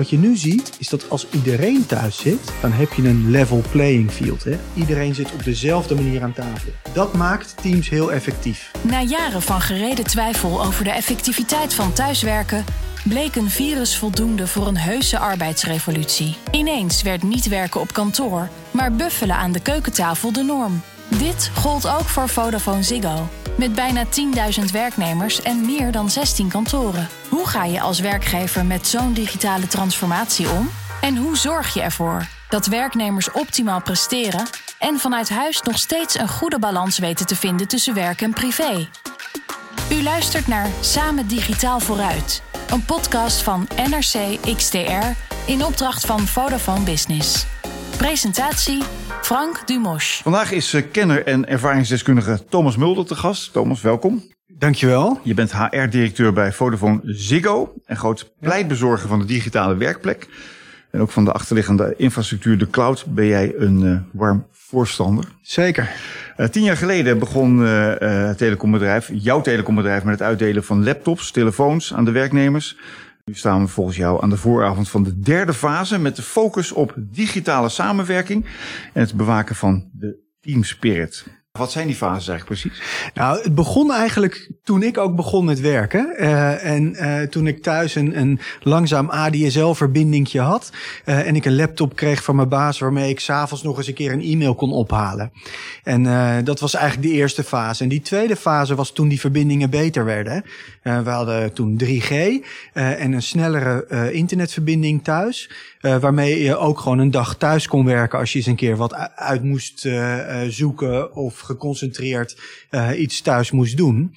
Wat je nu ziet, is dat als iedereen thuis zit, dan heb je een level playing field. Hè? Iedereen zit op dezelfde manier aan tafel. Dat maakt teams heel effectief. Na jaren van gereden twijfel over de effectiviteit van thuiswerken, bleek een virus voldoende voor een heuse arbeidsrevolutie. Ineens werd niet werken op kantoor, maar buffelen aan de keukentafel de norm. Dit gold ook voor Vodafone Ziggo. Met bijna 10.000 werknemers en meer dan 16 kantoren. Hoe ga je als werkgever met zo'n digitale transformatie om? En hoe zorg je ervoor dat werknemers optimaal presteren en vanuit huis nog steeds een goede balans weten te vinden tussen werk en privé? U luistert naar Samen Digitaal Vooruit, een podcast van NRC XTR in opdracht van Vodafone Business. Presentatie Frank Dumosch. Vandaag is eh, kenner en ervaringsdeskundige Thomas Mulder te gast. Thomas, welkom. Dankjewel. Je bent HR-directeur bij Vodafone Ziggo en groot pleitbezorger van de digitale werkplek. En ook van de achterliggende infrastructuur, de cloud, ben jij een uh, warm voorstander. Zeker. Uh, tien jaar geleden begon uh, het telecombedrijf, jouw telecombedrijf, met het uitdelen van laptops, telefoons aan de werknemers. Nu staan we volgens jou aan de vooravond van de derde fase met de focus op digitale samenwerking en het bewaken van de teamspirit. Wat zijn die fases eigenlijk precies? Nou, het begon eigenlijk toen ik ook begon met werken. Uh, en uh, toen ik thuis een, een langzaam ADSL-verbindingje had. Uh, en ik een laptop kreeg van mijn baas waarmee ik s'avonds nog eens een keer een e-mail kon ophalen. En dat was eigenlijk de eerste fase. En die tweede fase was toen die verbindingen beter werden. we hadden toen 3G en een snellere internetverbinding thuis. Waarmee je ook gewoon een dag thuis kon werken als je eens een keer wat uit moest zoeken of geconcentreerd uh, iets thuis moest doen.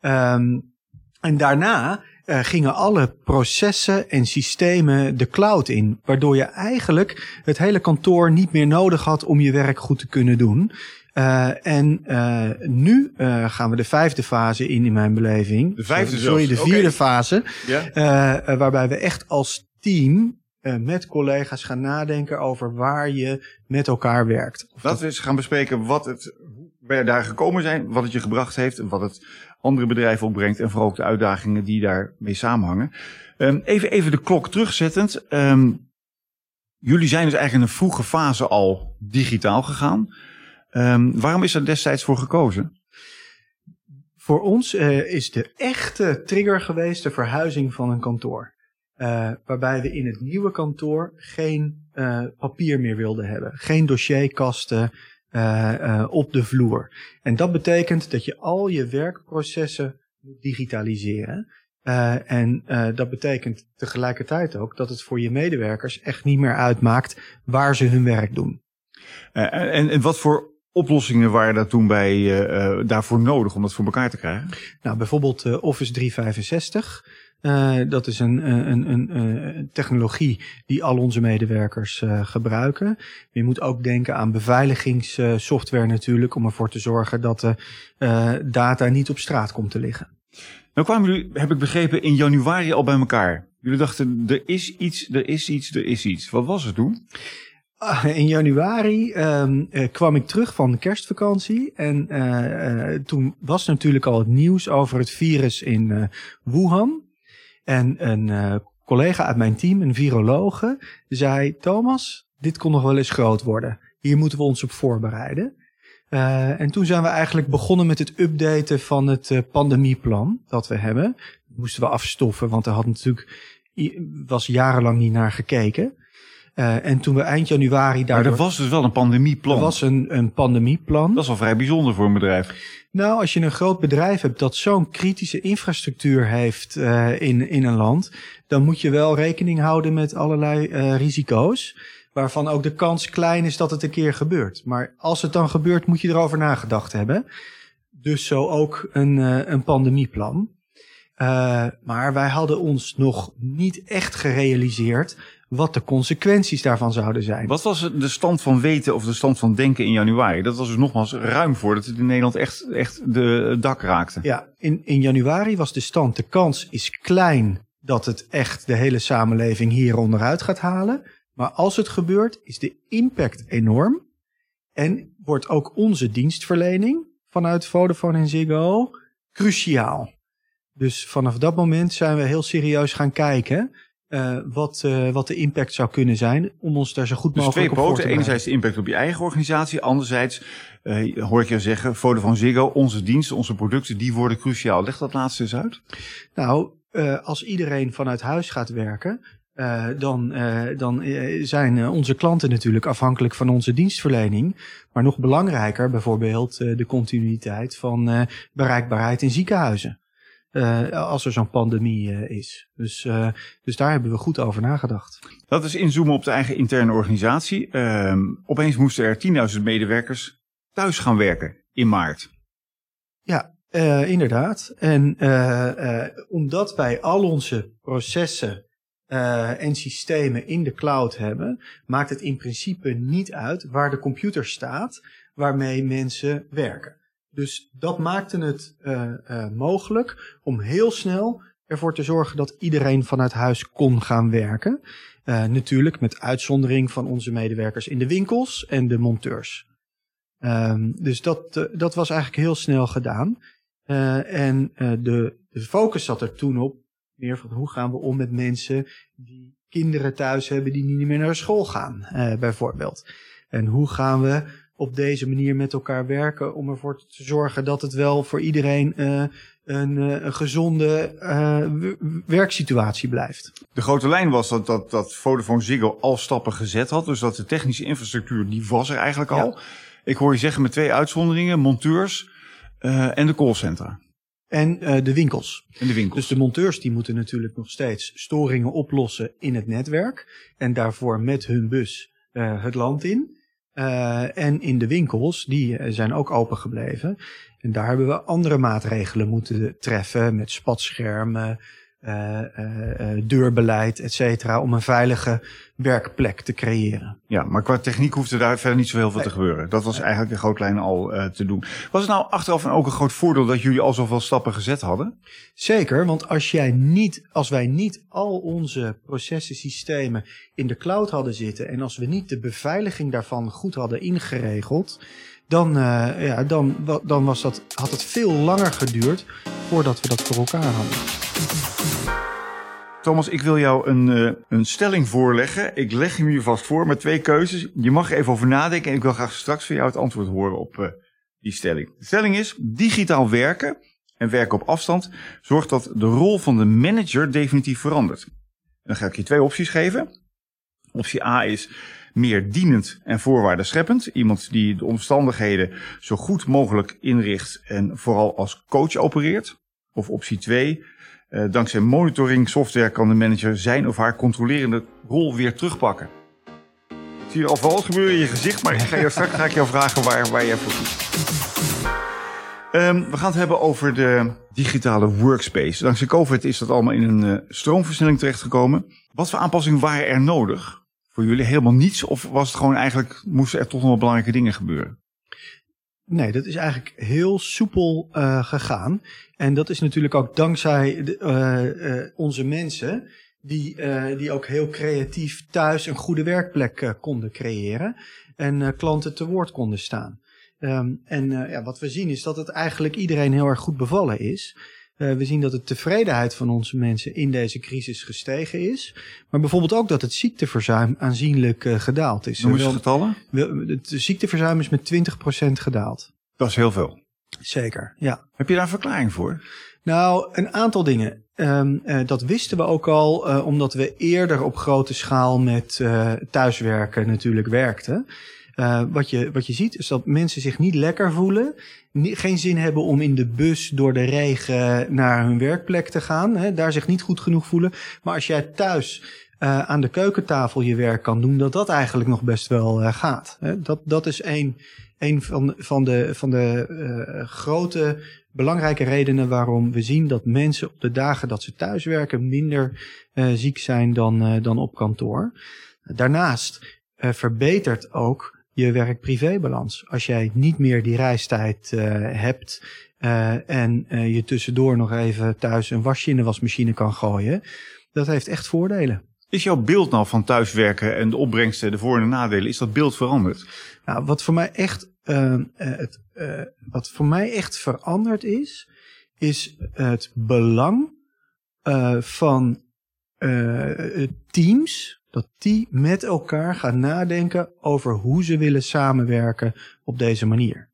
Um, en daarna gingen alle processen en systemen de cloud in, waardoor je eigenlijk het hele kantoor niet meer nodig had om je werk goed te kunnen doen. Uh, en uh, nu gaan we de vijfde fase in in mijn beleving. De vijfde Sorry, de vierde okay. fase. Ja. waarbij we echt als team met collega's gaan nadenken over waar je met elkaar werkt. Of dat we eens gaan bespreken wat het, daar gekomen zijn, wat het je gebracht heeft en wat het andere bedrijven opbrengt en vooral ook de uitdagingen die daarmee samenhangen. Um, even, even de klok terugzettend. Um, jullie zijn dus eigenlijk in een vroege fase al digitaal gegaan. Um, waarom is er destijds voor gekozen? Voor ons uh, is de echte trigger geweest de verhuizing van een kantoor. Uh, waarbij we in het nieuwe kantoor geen uh, papier meer wilden hebben. Geen dossierkasten uh, op de vloer. En dat betekent dat je al je werkprocessen moet digitaliseren. en dat betekent tegelijkertijd ook dat het voor je medewerkers echt niet meer uitmaakt waar ze hun werk doen. En, en, wat voor oplossingen waren daar toen bij, daarvoor nodig om dat voor elkaar te krijgen? Nou, bijvoorbeeld Office 365. Uh, dat is een, een, een, een, technologie die al onze medewerkers gebruiken. Je moet ook denken aan beveiligingssoftware natuurlijk, om ervoor te zorgen dat de data niet op straat komt te liggen. Nou kwamen jullie, heb ik begrepen, in januari al bij elkaar. Jullie dachten, er is iets, er is iets, er is iets. Wat was het toen? Ah, in januari um, kwam ik terug van de kerstvakantie. En uh, toen was natuurlijk al het nieuws over het virus in uh, Wuhan. En een collega uit mijn team, een virologe, zei: Thomas, dit kon nog wel eens groot worden. Hier moeten we ons op voorbereiden. En toen zijn we eigenlijk begonnen met het updaten van het pandemieplan dat we hebben. Dat moesten we afstoffen, want er had natuurlijk was jarenlang niet naar gekeken. Uh, en toen we eind januari daar. Maar er was dus wel een pandemieplan. Er was een, een pandemieplan. Dat is wel vrij bijzonder voor een bedrijf. Nou, als je een groot bedrijf hebt dat zo'n kritische infrastructuur heeft uh, in, in een land, dan moet je wel rekening houden met allerlei uh, risico's. Waarvan ook de kans klein is dat het een keer gebeurt. Maar als het dan gebeurt, moet je erover nagedacht hebben. Dus zo ook een, een pandemieplan. maar wij hadden ons nog niet echt gerealiseerd wat de consequenties daarvan zouden zijn. Wat was de stand van weten of de stand van denken in januari? Dat was dus nogmaals ruim voordat het in Nederland echt, echt de dak raakte. Ja, in, in januari was de stand, de kans is klein dat het echt de hele samenleving hier onderuit gaat halen. Maar als het gebeurt, is de impact enorm. En wordt ook onze dienstverlening vanuit Vodafone en Ziggo cruciaal. Dus vanaf dat moment zijn we heel serieus gaan kijken uh, wat, uh, wat de impact zou kunnen zijn om ons daar zo goed dus mogelijk twee poten. Enerzijds de impact op je eigen organisatie. Anderzijds uh, hoor ik je zeggen, Vodafone Ziggo, onze diensten, onze producten, die worden cruciaal. Leg dat laatste eens uit. Nou, als iedereen vanuit huis gaat werken, uh, dan, uh, dan zijn onze klanten natuurlijk afhankelijk van onze dienstverlening. Maar nog belangrijker bijvoorbeeld de continuïteit van bereikbaarheid in ziekenhuizen. Als er zo'n pandemie is. Dus, dus daar hebben we goed over nagedacht. Dat is inzoomen op de eigen interne organisatie. Ehm, opeens moesten er 10.000 medewerkers thuis gaan werken in maart. Ja, inderdaad. En omdat wij al onze processen uh, en systemen in de cloud hebben, maakt het in principe niet uit waar de computer staat waarmee mensen werken. Dus dat maakte het uh, uh, mogelijk om heel snel ervoor te zorgen dat iedereen vanuit huis kon gaan werken. natuurlijk met uitzondering van onze medewerkers in de winkels en de monteurs. Um, dus dat, dat was eigenlijk heel snel gedaan. en de, de focus zat er toen op meer van hoe gaan we om met mensen die kinderen thuis hebben die niet meer naar school gaan, bijvoorbeeld. En hoe gaan we op deze manier met elkaar werken om ervoor te zorgen dat het wel voor iedereen uh, een, uh, een, gezonde werksituatie blijft. De grote lijn was dat, dat, dat Vodafone Ziggo al stappen gezet had. Dus dat de technische infrastructuur, die was er eigenlijk al. Ja. Ik hoor je zeggen met twee uitzonderingen, monteurs en de callcentra. En uh, de winkels. En de winkels. Dus de monteurs die moeten natuurlijk nog steeds storingen oplossen in het netwerk. En daarvoor met hun bus uh, het land in. Uh, en in de winkels, die zijn ook open gebleven. En daar hebben we andere maatregelen moeten treffen met spatschermen, deurbeleid, et cetera, om een veilige werkplek te creëren. Ja, maar qua techniek hoefde daar verder niet zo heel veel te gebeuren. Dat was eigenlijk de grootlijn al uh, te doen. Was het nou achteraf ook een groot voordeel dat jullie al zoveel stappen gezet hadden? Zeker, want als, jij niet, als wij niet al onze processen, systemen in de cloud hadden zitten en als we niet de beveiliging daarvan goed hadden ingeregeld, dan, uh, ja, dan, dan was dat, had het veel langer geduurd voordat we dat voor elkaar hadden. Thomas, ik wil jou een, uh, een stelling voorleggen. Ik leg hem je vast voor met twee keuzes. Je mag er even over nadenken en ik wil graag straks van jou het antwoord horen op uh, die stelling. De stelling is, digitaal werken en werken op afstand zorgt dat de rol van de manager definitief verandert. Dan ga ik je twee opties geven. Optie A is meer dienend en voorwaardenscheppend. Iemand die de omstandigheden zo goed mogelijk inricht en vooral als coach opereert. Of optie 2, uh, dankzij monitoring software kan de manager zijn of haar controlerende rol weer terugpakken. Zie je al gebeuren in je gezicht, maar ik ga je straks ga ik jou vragen waar, waar jij voor kiest. Um, we gaan het hebben over de digitale workspace. Dankzij COVID is dat allemaal in een uh, stroomversnelling terechtgekomen. Wat voor aanpassingen waren er nodig? Voor jullie helemaal niets? Of was het gewoon eigenlijk, moesten er toch nog wel belangrijke dingen gebeuren? Nee, dat is eigenlijk heel soepel uh, gegaan. En dat is natuurlijk ook dankzij de, uh, uh, onze mensen, die, die ook heel creatief thuis een goede werkplek konden creëren en klanten te woord konden staan. Um, en ja, wat we zien is dat het eigenlijk iedereen heel erg goed bevallen is. Uh, we zien dat de tevredenheid van onze mensen in deze crisis gestegen is. Maar bijvoorbeeld ook dat het ziekteverzuim aanzienlijk uh, gedaald is. Noem eens getallen. Het ziekteverzuim is met 20% gedaald. Dat is heel veel. Zeker, ja. Heb je daar een verklaring voor? Nou, een aantal dingen. Um, uh, dat wisten we ook al, uh, omdat we eerder op grote schaal met uh, thuiswerken natuurlijk werkten. Uh, wat, je, wat je ziet is dat mensen zich niet lekker voelen. Geen zin hebben om in de bus door de regen naar hun werkplek te gaan. Hè, daar zich niet goed genoeg voelen. Maar als jij thuis uh, aan de keukentafel je werk kan doen, dat dat eigenlijk nog best wel uh, gaat. Hè. Dat, dat is een, een van, van de, van de grote belangrijke redenen waarom we zien dat mensen op de dagen dat ze thuis werken minder ziek zijn dan, dan op kantoor. Daarnaast verbetert ook je werk-privé-balans. Als jij niet meer die reistijd uh, hebt uh, en uh, je tussendoor nog even thuis een wasje in de wasmachine kan gooien, dat heeft echt voordelen. Is jouw beeld nou van thuiswerken en de opbrengsten, de voor- en de nadelen, is dat beeld veranderd? Nou, wat voor mij echt, het, wat voor mij echt veranderd is, is het belang van teams, dat die met elkaar gaan nadenken over hoe ze willen samenwerken op deze manier.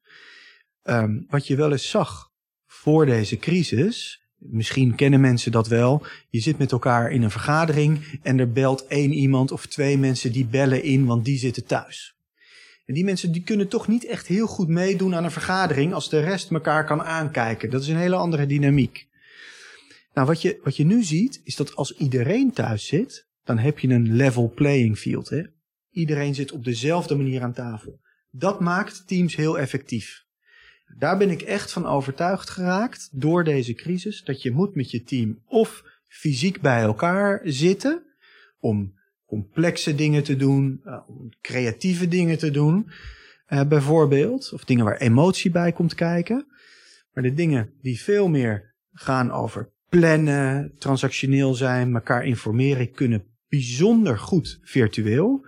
Um, wat je wel eens zag voor deze crisis, misschien kennen mensen dat wel. Je zit met elkaar in een vergadering en er belt één iemand of twee mensen die bellen in, want die zitten thuis. En die mensen die kunnen toch niet echt heel goed meedoen aan een vergadering als de rest elkaar kan aankijken. Dat is een hele andere dynamiek. Nou, wat je, wat je nu ziet, is dat als iedereen thuis zit, dan heb je een level playing field. Hè? Iedereen zit op dezelfde manier aan tafel. Dat maakt teams heel effectief. Daar ben ik echt van overtuigd geraakt door deze crisis. Dat je moet met je team of fysiek bij elkaar zitten om complexe dingen te doen, uh, creatieve dingen te doen, uh, bijvoorbeeld. Of dingen waar emotie bij komt kijken. Maar de dingen die veel meer gaan over plannen, transactioneel zijn, elkaar informeren, kunnen bijzonder goed virtueel.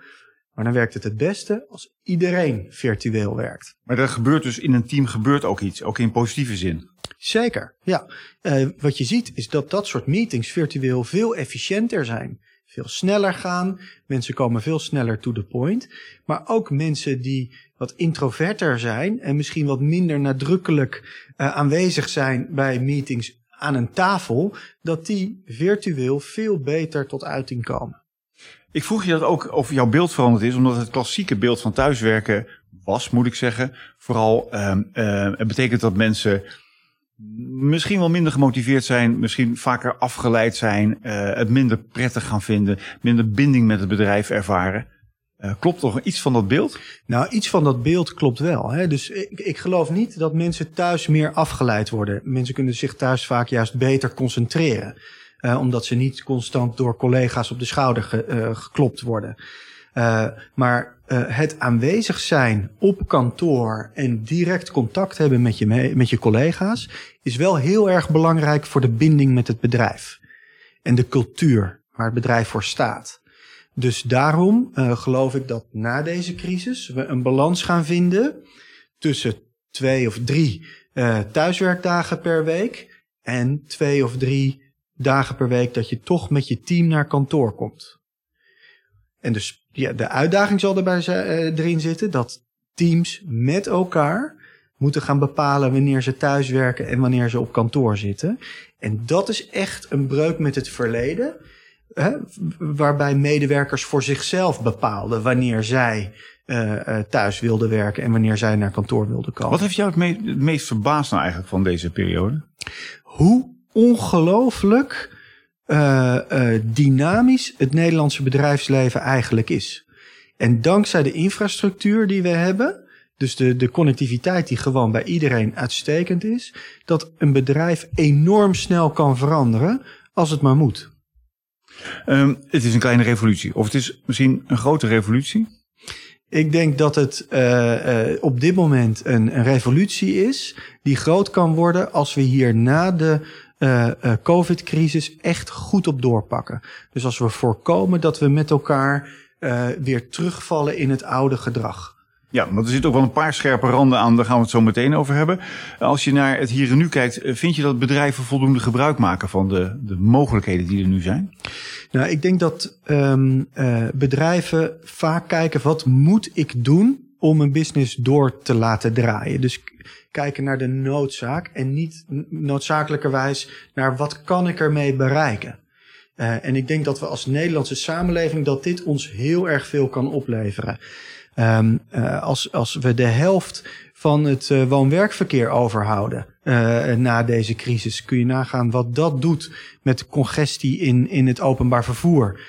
Maar dan werkt het het beste als iedereen virtueel werkt. Maar er gebeurt dus in een team gebeurt ook iets, ook in positieve zin. Zeker, ja. Uh, wat je ziet is dat dat soort meetings virtueel veel efficiënter zijn veel sneller gaan. Mensen komen veel sneller to the point. Maar ook mensen die wat introverter zijn en misschien wat minder nadrukkelijk uh, aanwezig zijn bij meetings aan een tafel, dat die virtueel veel beter tot uiting komen. Ik vroeg je dat ook of jouw beeld veranderd is, omdat het klassieke beeld van thuiswerken was, moet ik zeggen. Vooral, uh, uh, het betekent dat mensen misschien wel minder gemotiveerd zijn, misschien vaker afgeleid zijn, uh, het minder prettig gaan vinden, minder binding met het bedrijf ervaren. Uh, klopt toch iets van dat beeld? Nou, iets van dat beeld klopt wel. Hè? Dus ik, ik geloof niet dat mensen thuis meer afgeleid worden. Mensen kunnen zich thuis vaak juist beter concentreren. Uh, omdat ze niet constant door collega's op de schouder ge, geklopt worden. maar het aanwezig zijn op kantoor en direct contact hebben met je, met je collega's is wel heel erg belangrijk voor de binding met het bedrijf. En de cultuur waar het bedrijf voor staat. Dus daarom uh, geloof ik dat na deze crisis we een balans gaan vinden tussen twee of drie uh, thuiswerkdagen per week en twee of drie dagen per week dat je toch met je team naar kantoor komt. En dus ja, de uitdaging zal erbij uh, erin zitten dat teams met elkaar moeten gaan bepalen wanneer ze thuiswerken en wanneer ze op kantoor zitten. En dat is echt een breuk met het verleden. Hè, waarbij medewerkers voor zichzelf bepaalden wanneer zij uh, uh, thuis wilden werken en wanneer zij naar kantoor wilden komen. Wat heeft jou het, me het meest verbaasd nou eigenlijk van deze periode? Hoe ongelooflijk uh, uh, dynamisch het Nederlandse bedrijfsleven eigenlijk is. En dankzij de infrastructuur die we hebben, dus de, de connectiviteit die gewoon bij iedereen uitstekend is, dat een bedrijf enorm snel kan veranderen als het maar moet. Um, het is een kleine revolutie, of het is misschien een grote revolutie? Ik denk dat het uh, uh, op dit moment een, een revolutie is die groot kan worden als we hier na de uh, COVID-crisis echt goed op doorpakken. Dus als we voorkomen dat we met elkaar weer terugvallen in het oude gedrag. Ja, want er zitten ook wel een paar scherpe randen aan, daar gaan we het zo meteen over hebben. Als je naar het hier en nu kijkt, vind je dat bedrijven voldoende gebruik maken van de, de mogelijkheden die er nu zijn? Nou, ik denk dat um, uh, bedrijven vaak kijken, wat moet ik doen om een business door te laten draaien? Dus kijken naar de noodzaak en niet noodzakelijkerwijs naar wat kan ik ermee bereiken. Uh, en ik denk dat we als Nederlandse samenleving dat dit ons heel erg veel kan opleveren. Um, uh, als, als we de helft van het uh, woon-werkverkeer overhouden uh, na deze crisis, kun je nagaan wat dat doet met congestie in, in het openbaar vervoer.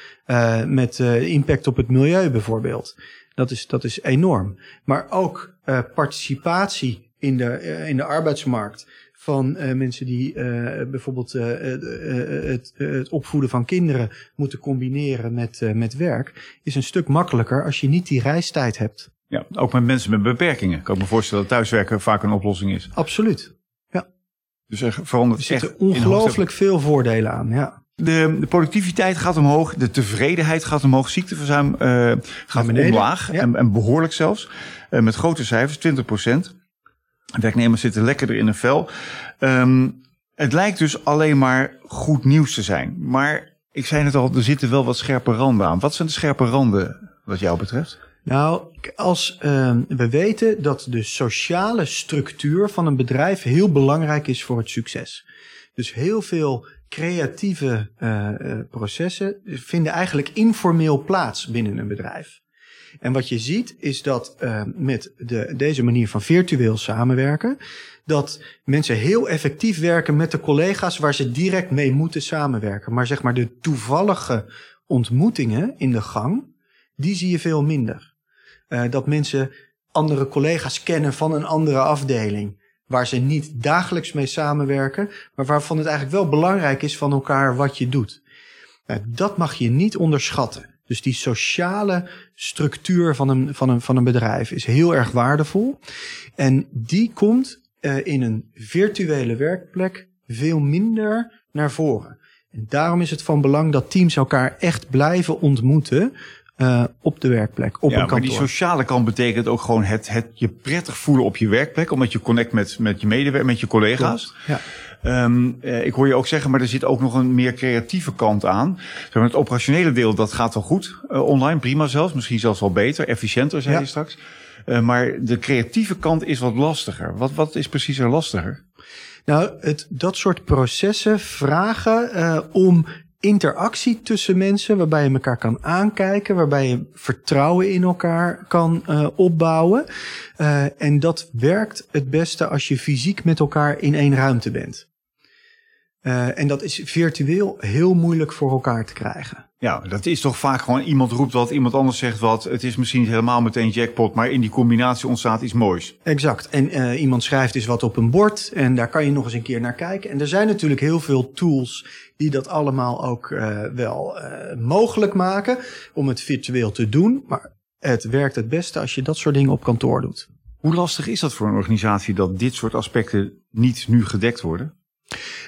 Met impact op het milieu bijvoorbeeld. Dat is, dat is enorm. Maar ook participatie in de, in de arbeidsmarkt van uh, mensen die uh, bijvoorbeeld het, het, opvoeden van kinderen moeten combineren met, met werk, is een stuk makkelijker als je niet die reistijd hebt. Ja, ook met mensen met beperkingen. Ik kan me voorstellen dat thuiswerken vaak een oplossing is. Absoluut. Ja. Dus er verandert er zitten ongelooflijk veel voordelen aan. Ja. De, de, productiviteit gaat omhoog, de tevredenheid gaat omhoog, ziekteverzuim uh, gaat omlaag ja. en, en, behoorlijk zelfs. Uh, met grote cijfers, 20 procent. Werknemers zitten lekkerder in een vel. Um, het lijkt dus alleen maar goed nieuws te zijn. Maar Ik zei het al, er zitten wel wat scherpe randen aan. Wat zijn de scherpe randen wat jou betreft? Nou, als uh, we weten dat de sociale structuur van een bedrijf heel belangrijk is voor het succes. Dus heel veel creatieve uh, uh, processen vinden eigenlijk informeel plaats binnen een bedrijf. En wat je ziet is dat uh, met de, deze manier van virtueel samenwerken, dat mensen heel effectief werken met de collega's waar ze direct mee moeten samenwerken. Maar zeg maar de toevallige ontmoetingen in de gang, die zie je veel minder. Uh, dat mensen andere collega's kennen van een andere afdeling. Waar ze niet dagelijks mee samenwerken, maar waarvan het eigenlijk wel belangrijk is van elkaar wat je doet. Uh, dat mag je niet onderschatten. Dus die sociale structuur van een, van, een, van een bedrijf is heel erg waardevol. En die komt uh, in een virtuele werkplek veel minder naar voren. En daarom is het van belang dat teams elkaar echt blijven ontmoeten. Uh, op de werkplek, op ja, een kantoor. Maar die sociale kant betekent ook gewoon het, het je prettig voelen op je werkplek. Omdat je connect met, met je medewerkers, met je collega's. Ja. Um, uh, ik hoor je ook zeggen, maar er zit ook nog een meer creatieve kant aan. Zeg maar, het operationele deel, dat gaat wel goed. Uh, online, prima zelfs. Misschien zelfs wel beter, efficiënter, zei Ja. je straks. Maar de creatieve kant is wat lastiger. Wat, wat is precies er lastiger? Nou, het, dat soort processen vragen uh, om interactie tussen mensen, waarbij je elkaar kan aankijken, waarbij je vertrouwen in elkaar kan uh, opbouwen. Uh, en dat werkt het beste als je fysiek met elkaar in één ruimte bent. Uh, en dat is virtueel heel moeilijk voor elkaar te krijgen. Ja, dat is toch vaak gewoon iemand roept wat, iemand anders zegt wat. Het is misschien niet helemaal meteen jackpot, maar in die combinatie ontstaat iets moois. Exact. En uh, iemand schrijft eens wat op een bord en daar kan je nog eens een keer naar kijken. En er zijn natuurlijk heel veel tools die dat allemaal ook uh, wel uh, mogelijk maken om het virtueel te doen. Maar het werkt het beste als je dat soort dingen op kantoor doet. Hoe lastig is dat voor een organisatie dat dit soort aspecten niet nu gedekt worden?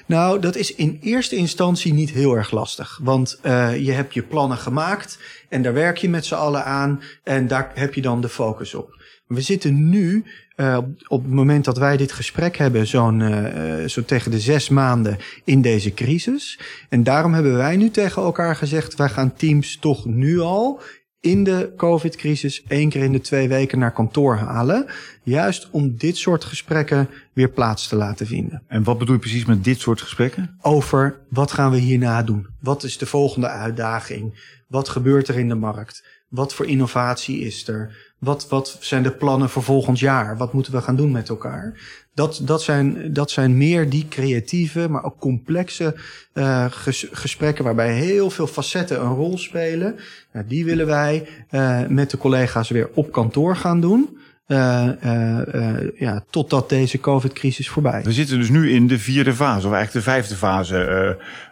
Nou, dat is in eerste instantie niet heel erg lastig. Want uh, je hebt je plannen gemaakt en daar werk je met z'n allen aan en daar heb je dan de focus op. We zitten nu, uh, op het moment dat wij dit gesprek hebben, zo'n uh, zo tegen de zes maanden in deze crisis. En daarom hebben wij nu tegen elkaar gezegd, wij gaan teams toch nu al in de COVID-crisis één keer in de twee weken naar kantoor halen. Juist om dit soort gesprekken weer plaats te laten vinden. En wat bedoel je precies met dit soort gesprekken? Over wat gaan we hierna doen? Wat is de volgende uitdaging? Wat gebeurt er in de markt? Wat voor innovatie is er? Wat, wat zijn de plannen voor volgend jaar? Wat moeten we gaan doen met elkaar? Dat, dat, zijn, dat zijn meer die creatieve, maar ook complexe uh, ges, gesprekken waarbij heel veel facetten een rol spelen. Nou, die willen wij uh, met de collega's weer op kantoor gaan doen. Uh, uh, ja, totdat deze COVID-crisis voorbij is. We zitten dus nu in de vierde fase, of eigenlijk de vijfde fase,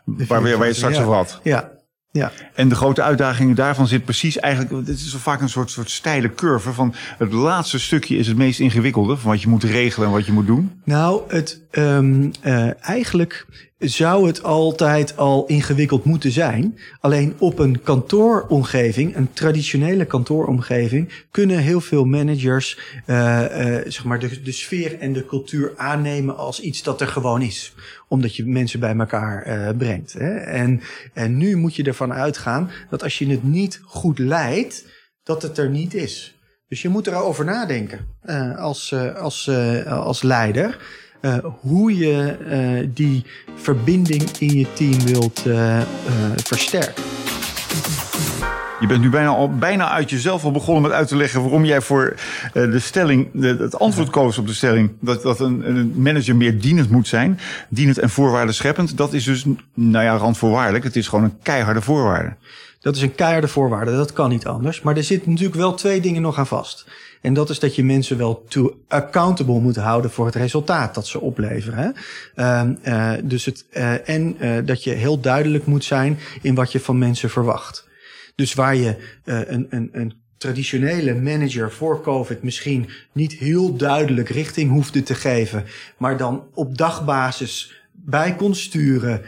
de waar, waar je het straks ja. over had. Ja, ja. En de grote uitdaging daarvan zit precies eigenlijk, het is vaak een soort, soort steile curve van het laatste stukje is het meest ingewikkelde van wat je moet regelen en wat je moet doen. Nou, het, um, uh, eigenlijk zou het altijd al ingewikkeld moeten zijn. Alleen op een kantooromgeving, een traditionele kantooromgeving, kunnen heel veel managers uh, uh, zeg maar de, de sfeer en de cultuur aannemen als iets dat er gewoon is. Omdat je mensen bij elkaar uh, brengt. Hè? En, en nu moet je ervan uitgaan dat als je het niet goed leidt, dat het er niet is. Dus je moet erover nadenken als, als, als leider. Uh, hoe je uh, die verbinding in je team wilt uh, versterken. Je bent nu bijna, al, bijna uit jezelf al begonnen met uit te leggen waarom jij voor de stelling, de, het antwoord koos op de stelling dat, dat een, een, manager meer dienend moet zijn. Dienend en voorwaarden scheppend. Dat is dus, nou ja, randvoorwaardelijk. Het is gewoon een keiharde voorwaarde. Dat is een keiharde voorwaarde, dat kan niet anders. Maar er zitten natuurlijk wel twee dingen nog aan vast. En dat is dat je mensen wel to accountable moet houden voor het resultaat dat ze opleveren. Uh, uh, dus het, uh, en dat je heel duidelijk moet zijn in wat je van mensen verwacht. Dus waar je een, een, een traditionele manager voor COVID misschien niet heel duidelijk richting hoefde te geven, maar dan op dagbasis bij kon sturen.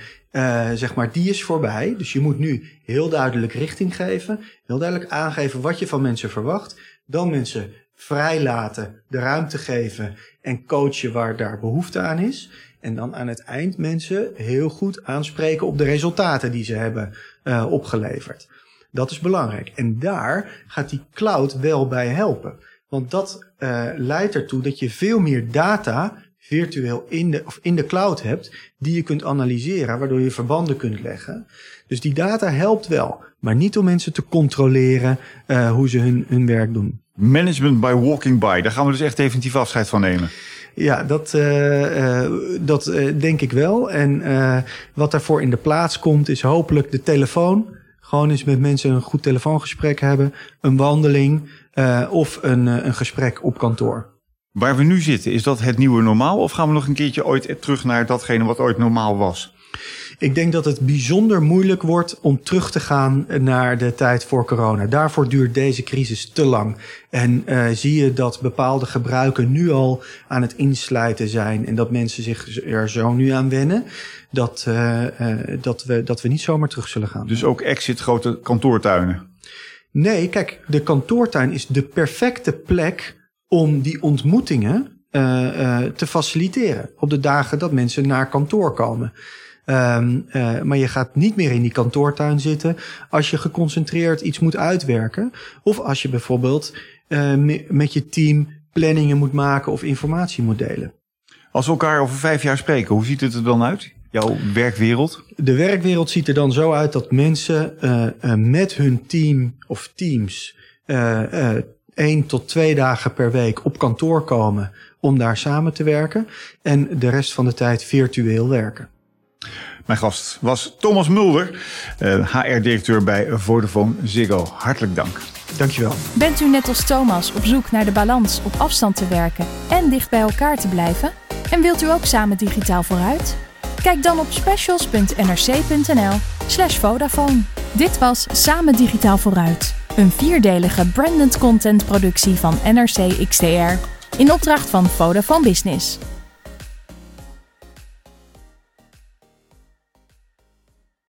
Zeg maar, die is voorbij. Dus je moet nu heel duidelijk richting geven. Heel duidelijk aangeven wat je van mensen verwacht. Dan mensen vrijlaten, de ruimte geven en coachen waar daar behoefte aan is. En dan aan het eind mensen heel goed aanspreken op de resultaten die ze hebben uh, opgeleverd. Dat is belangrijk. En daar gaat die cloud wel bij helpen. Want dat uh, leidt ertoe dat je veel meer data virtueel in de, of in de cloud hebt, die je kunt analyseren, waardoor je verbanden kunt leggen. Dus die data helpt wel, maar niet om mensen te controleren uh, hoe ze hun, hun werk doen. Management by walking by, daar gaan we dus echt definitief afscheid van nemen. Ja, dat, uh, uh, dat denk ik wel. En wat daarvoor in de plaats komt, is hopelijk de telefoon. Gewoon eens met mensen een goed telefoongesprek hebben, een wandeling of een, een gesprek op kantoor. Waar we nu zitten, is dat het nieuwe normaal? Of gaan we nog een keertje ooit terug naar datgene wat ooit normaal was? Ik denk dat het bijzonder moeilijk wordt om terug te gaan naar de tijd voor corona. Daarvoor duurt deze crisis te lang. En uh, zie je dat bepaalde gebruiken nu al aan het insluiten zijn en dat mensen zich er zo nu aan wennen, dat, uh, uh, dat, we, dat we niet zomaar terug zullen gaan. Dus ook exit grote kantoortuinen? Nee, kijk, de kantoortuin is de perfecte plek om die ontmoetingen uh, uh, te faciliteren op de dagen dat mensen naar kantoor komen. Um, uh, maar je gaat niet meer in die kantoortuin zitten als je geconcentreerd iets moet uitwerken. Of als je bijvoorbeeld met je team planningen moet maken of informatie moet delen. Als we elkaar over vijf jaar spreken, hoe ziet het er dan uit? Jouw werkwereld? De werkwereld ziet er dan zo uit dat mensen met hun team of teams één tot twee dagen per week op kantoor komen om daar samen te werken en de rest van de tijd virtueel werken. Mijn gast was Thomas Mulder, HR-directeur bij Vodafone Ziggo. Hartelijk dank. Dankjewel. Bent u net als Thomas op zoek naar de balans op afstand te werken en dicht bij elkaar te blijven? En wilt u ook samen digitaal vooruit? Kijk dan op specials.nrc.nl/slash Vodafone. Dit was Samen Digitaal Vooruit. Een vierdelige branded content productie van NRC XTR in opdracht van Vodafone Business.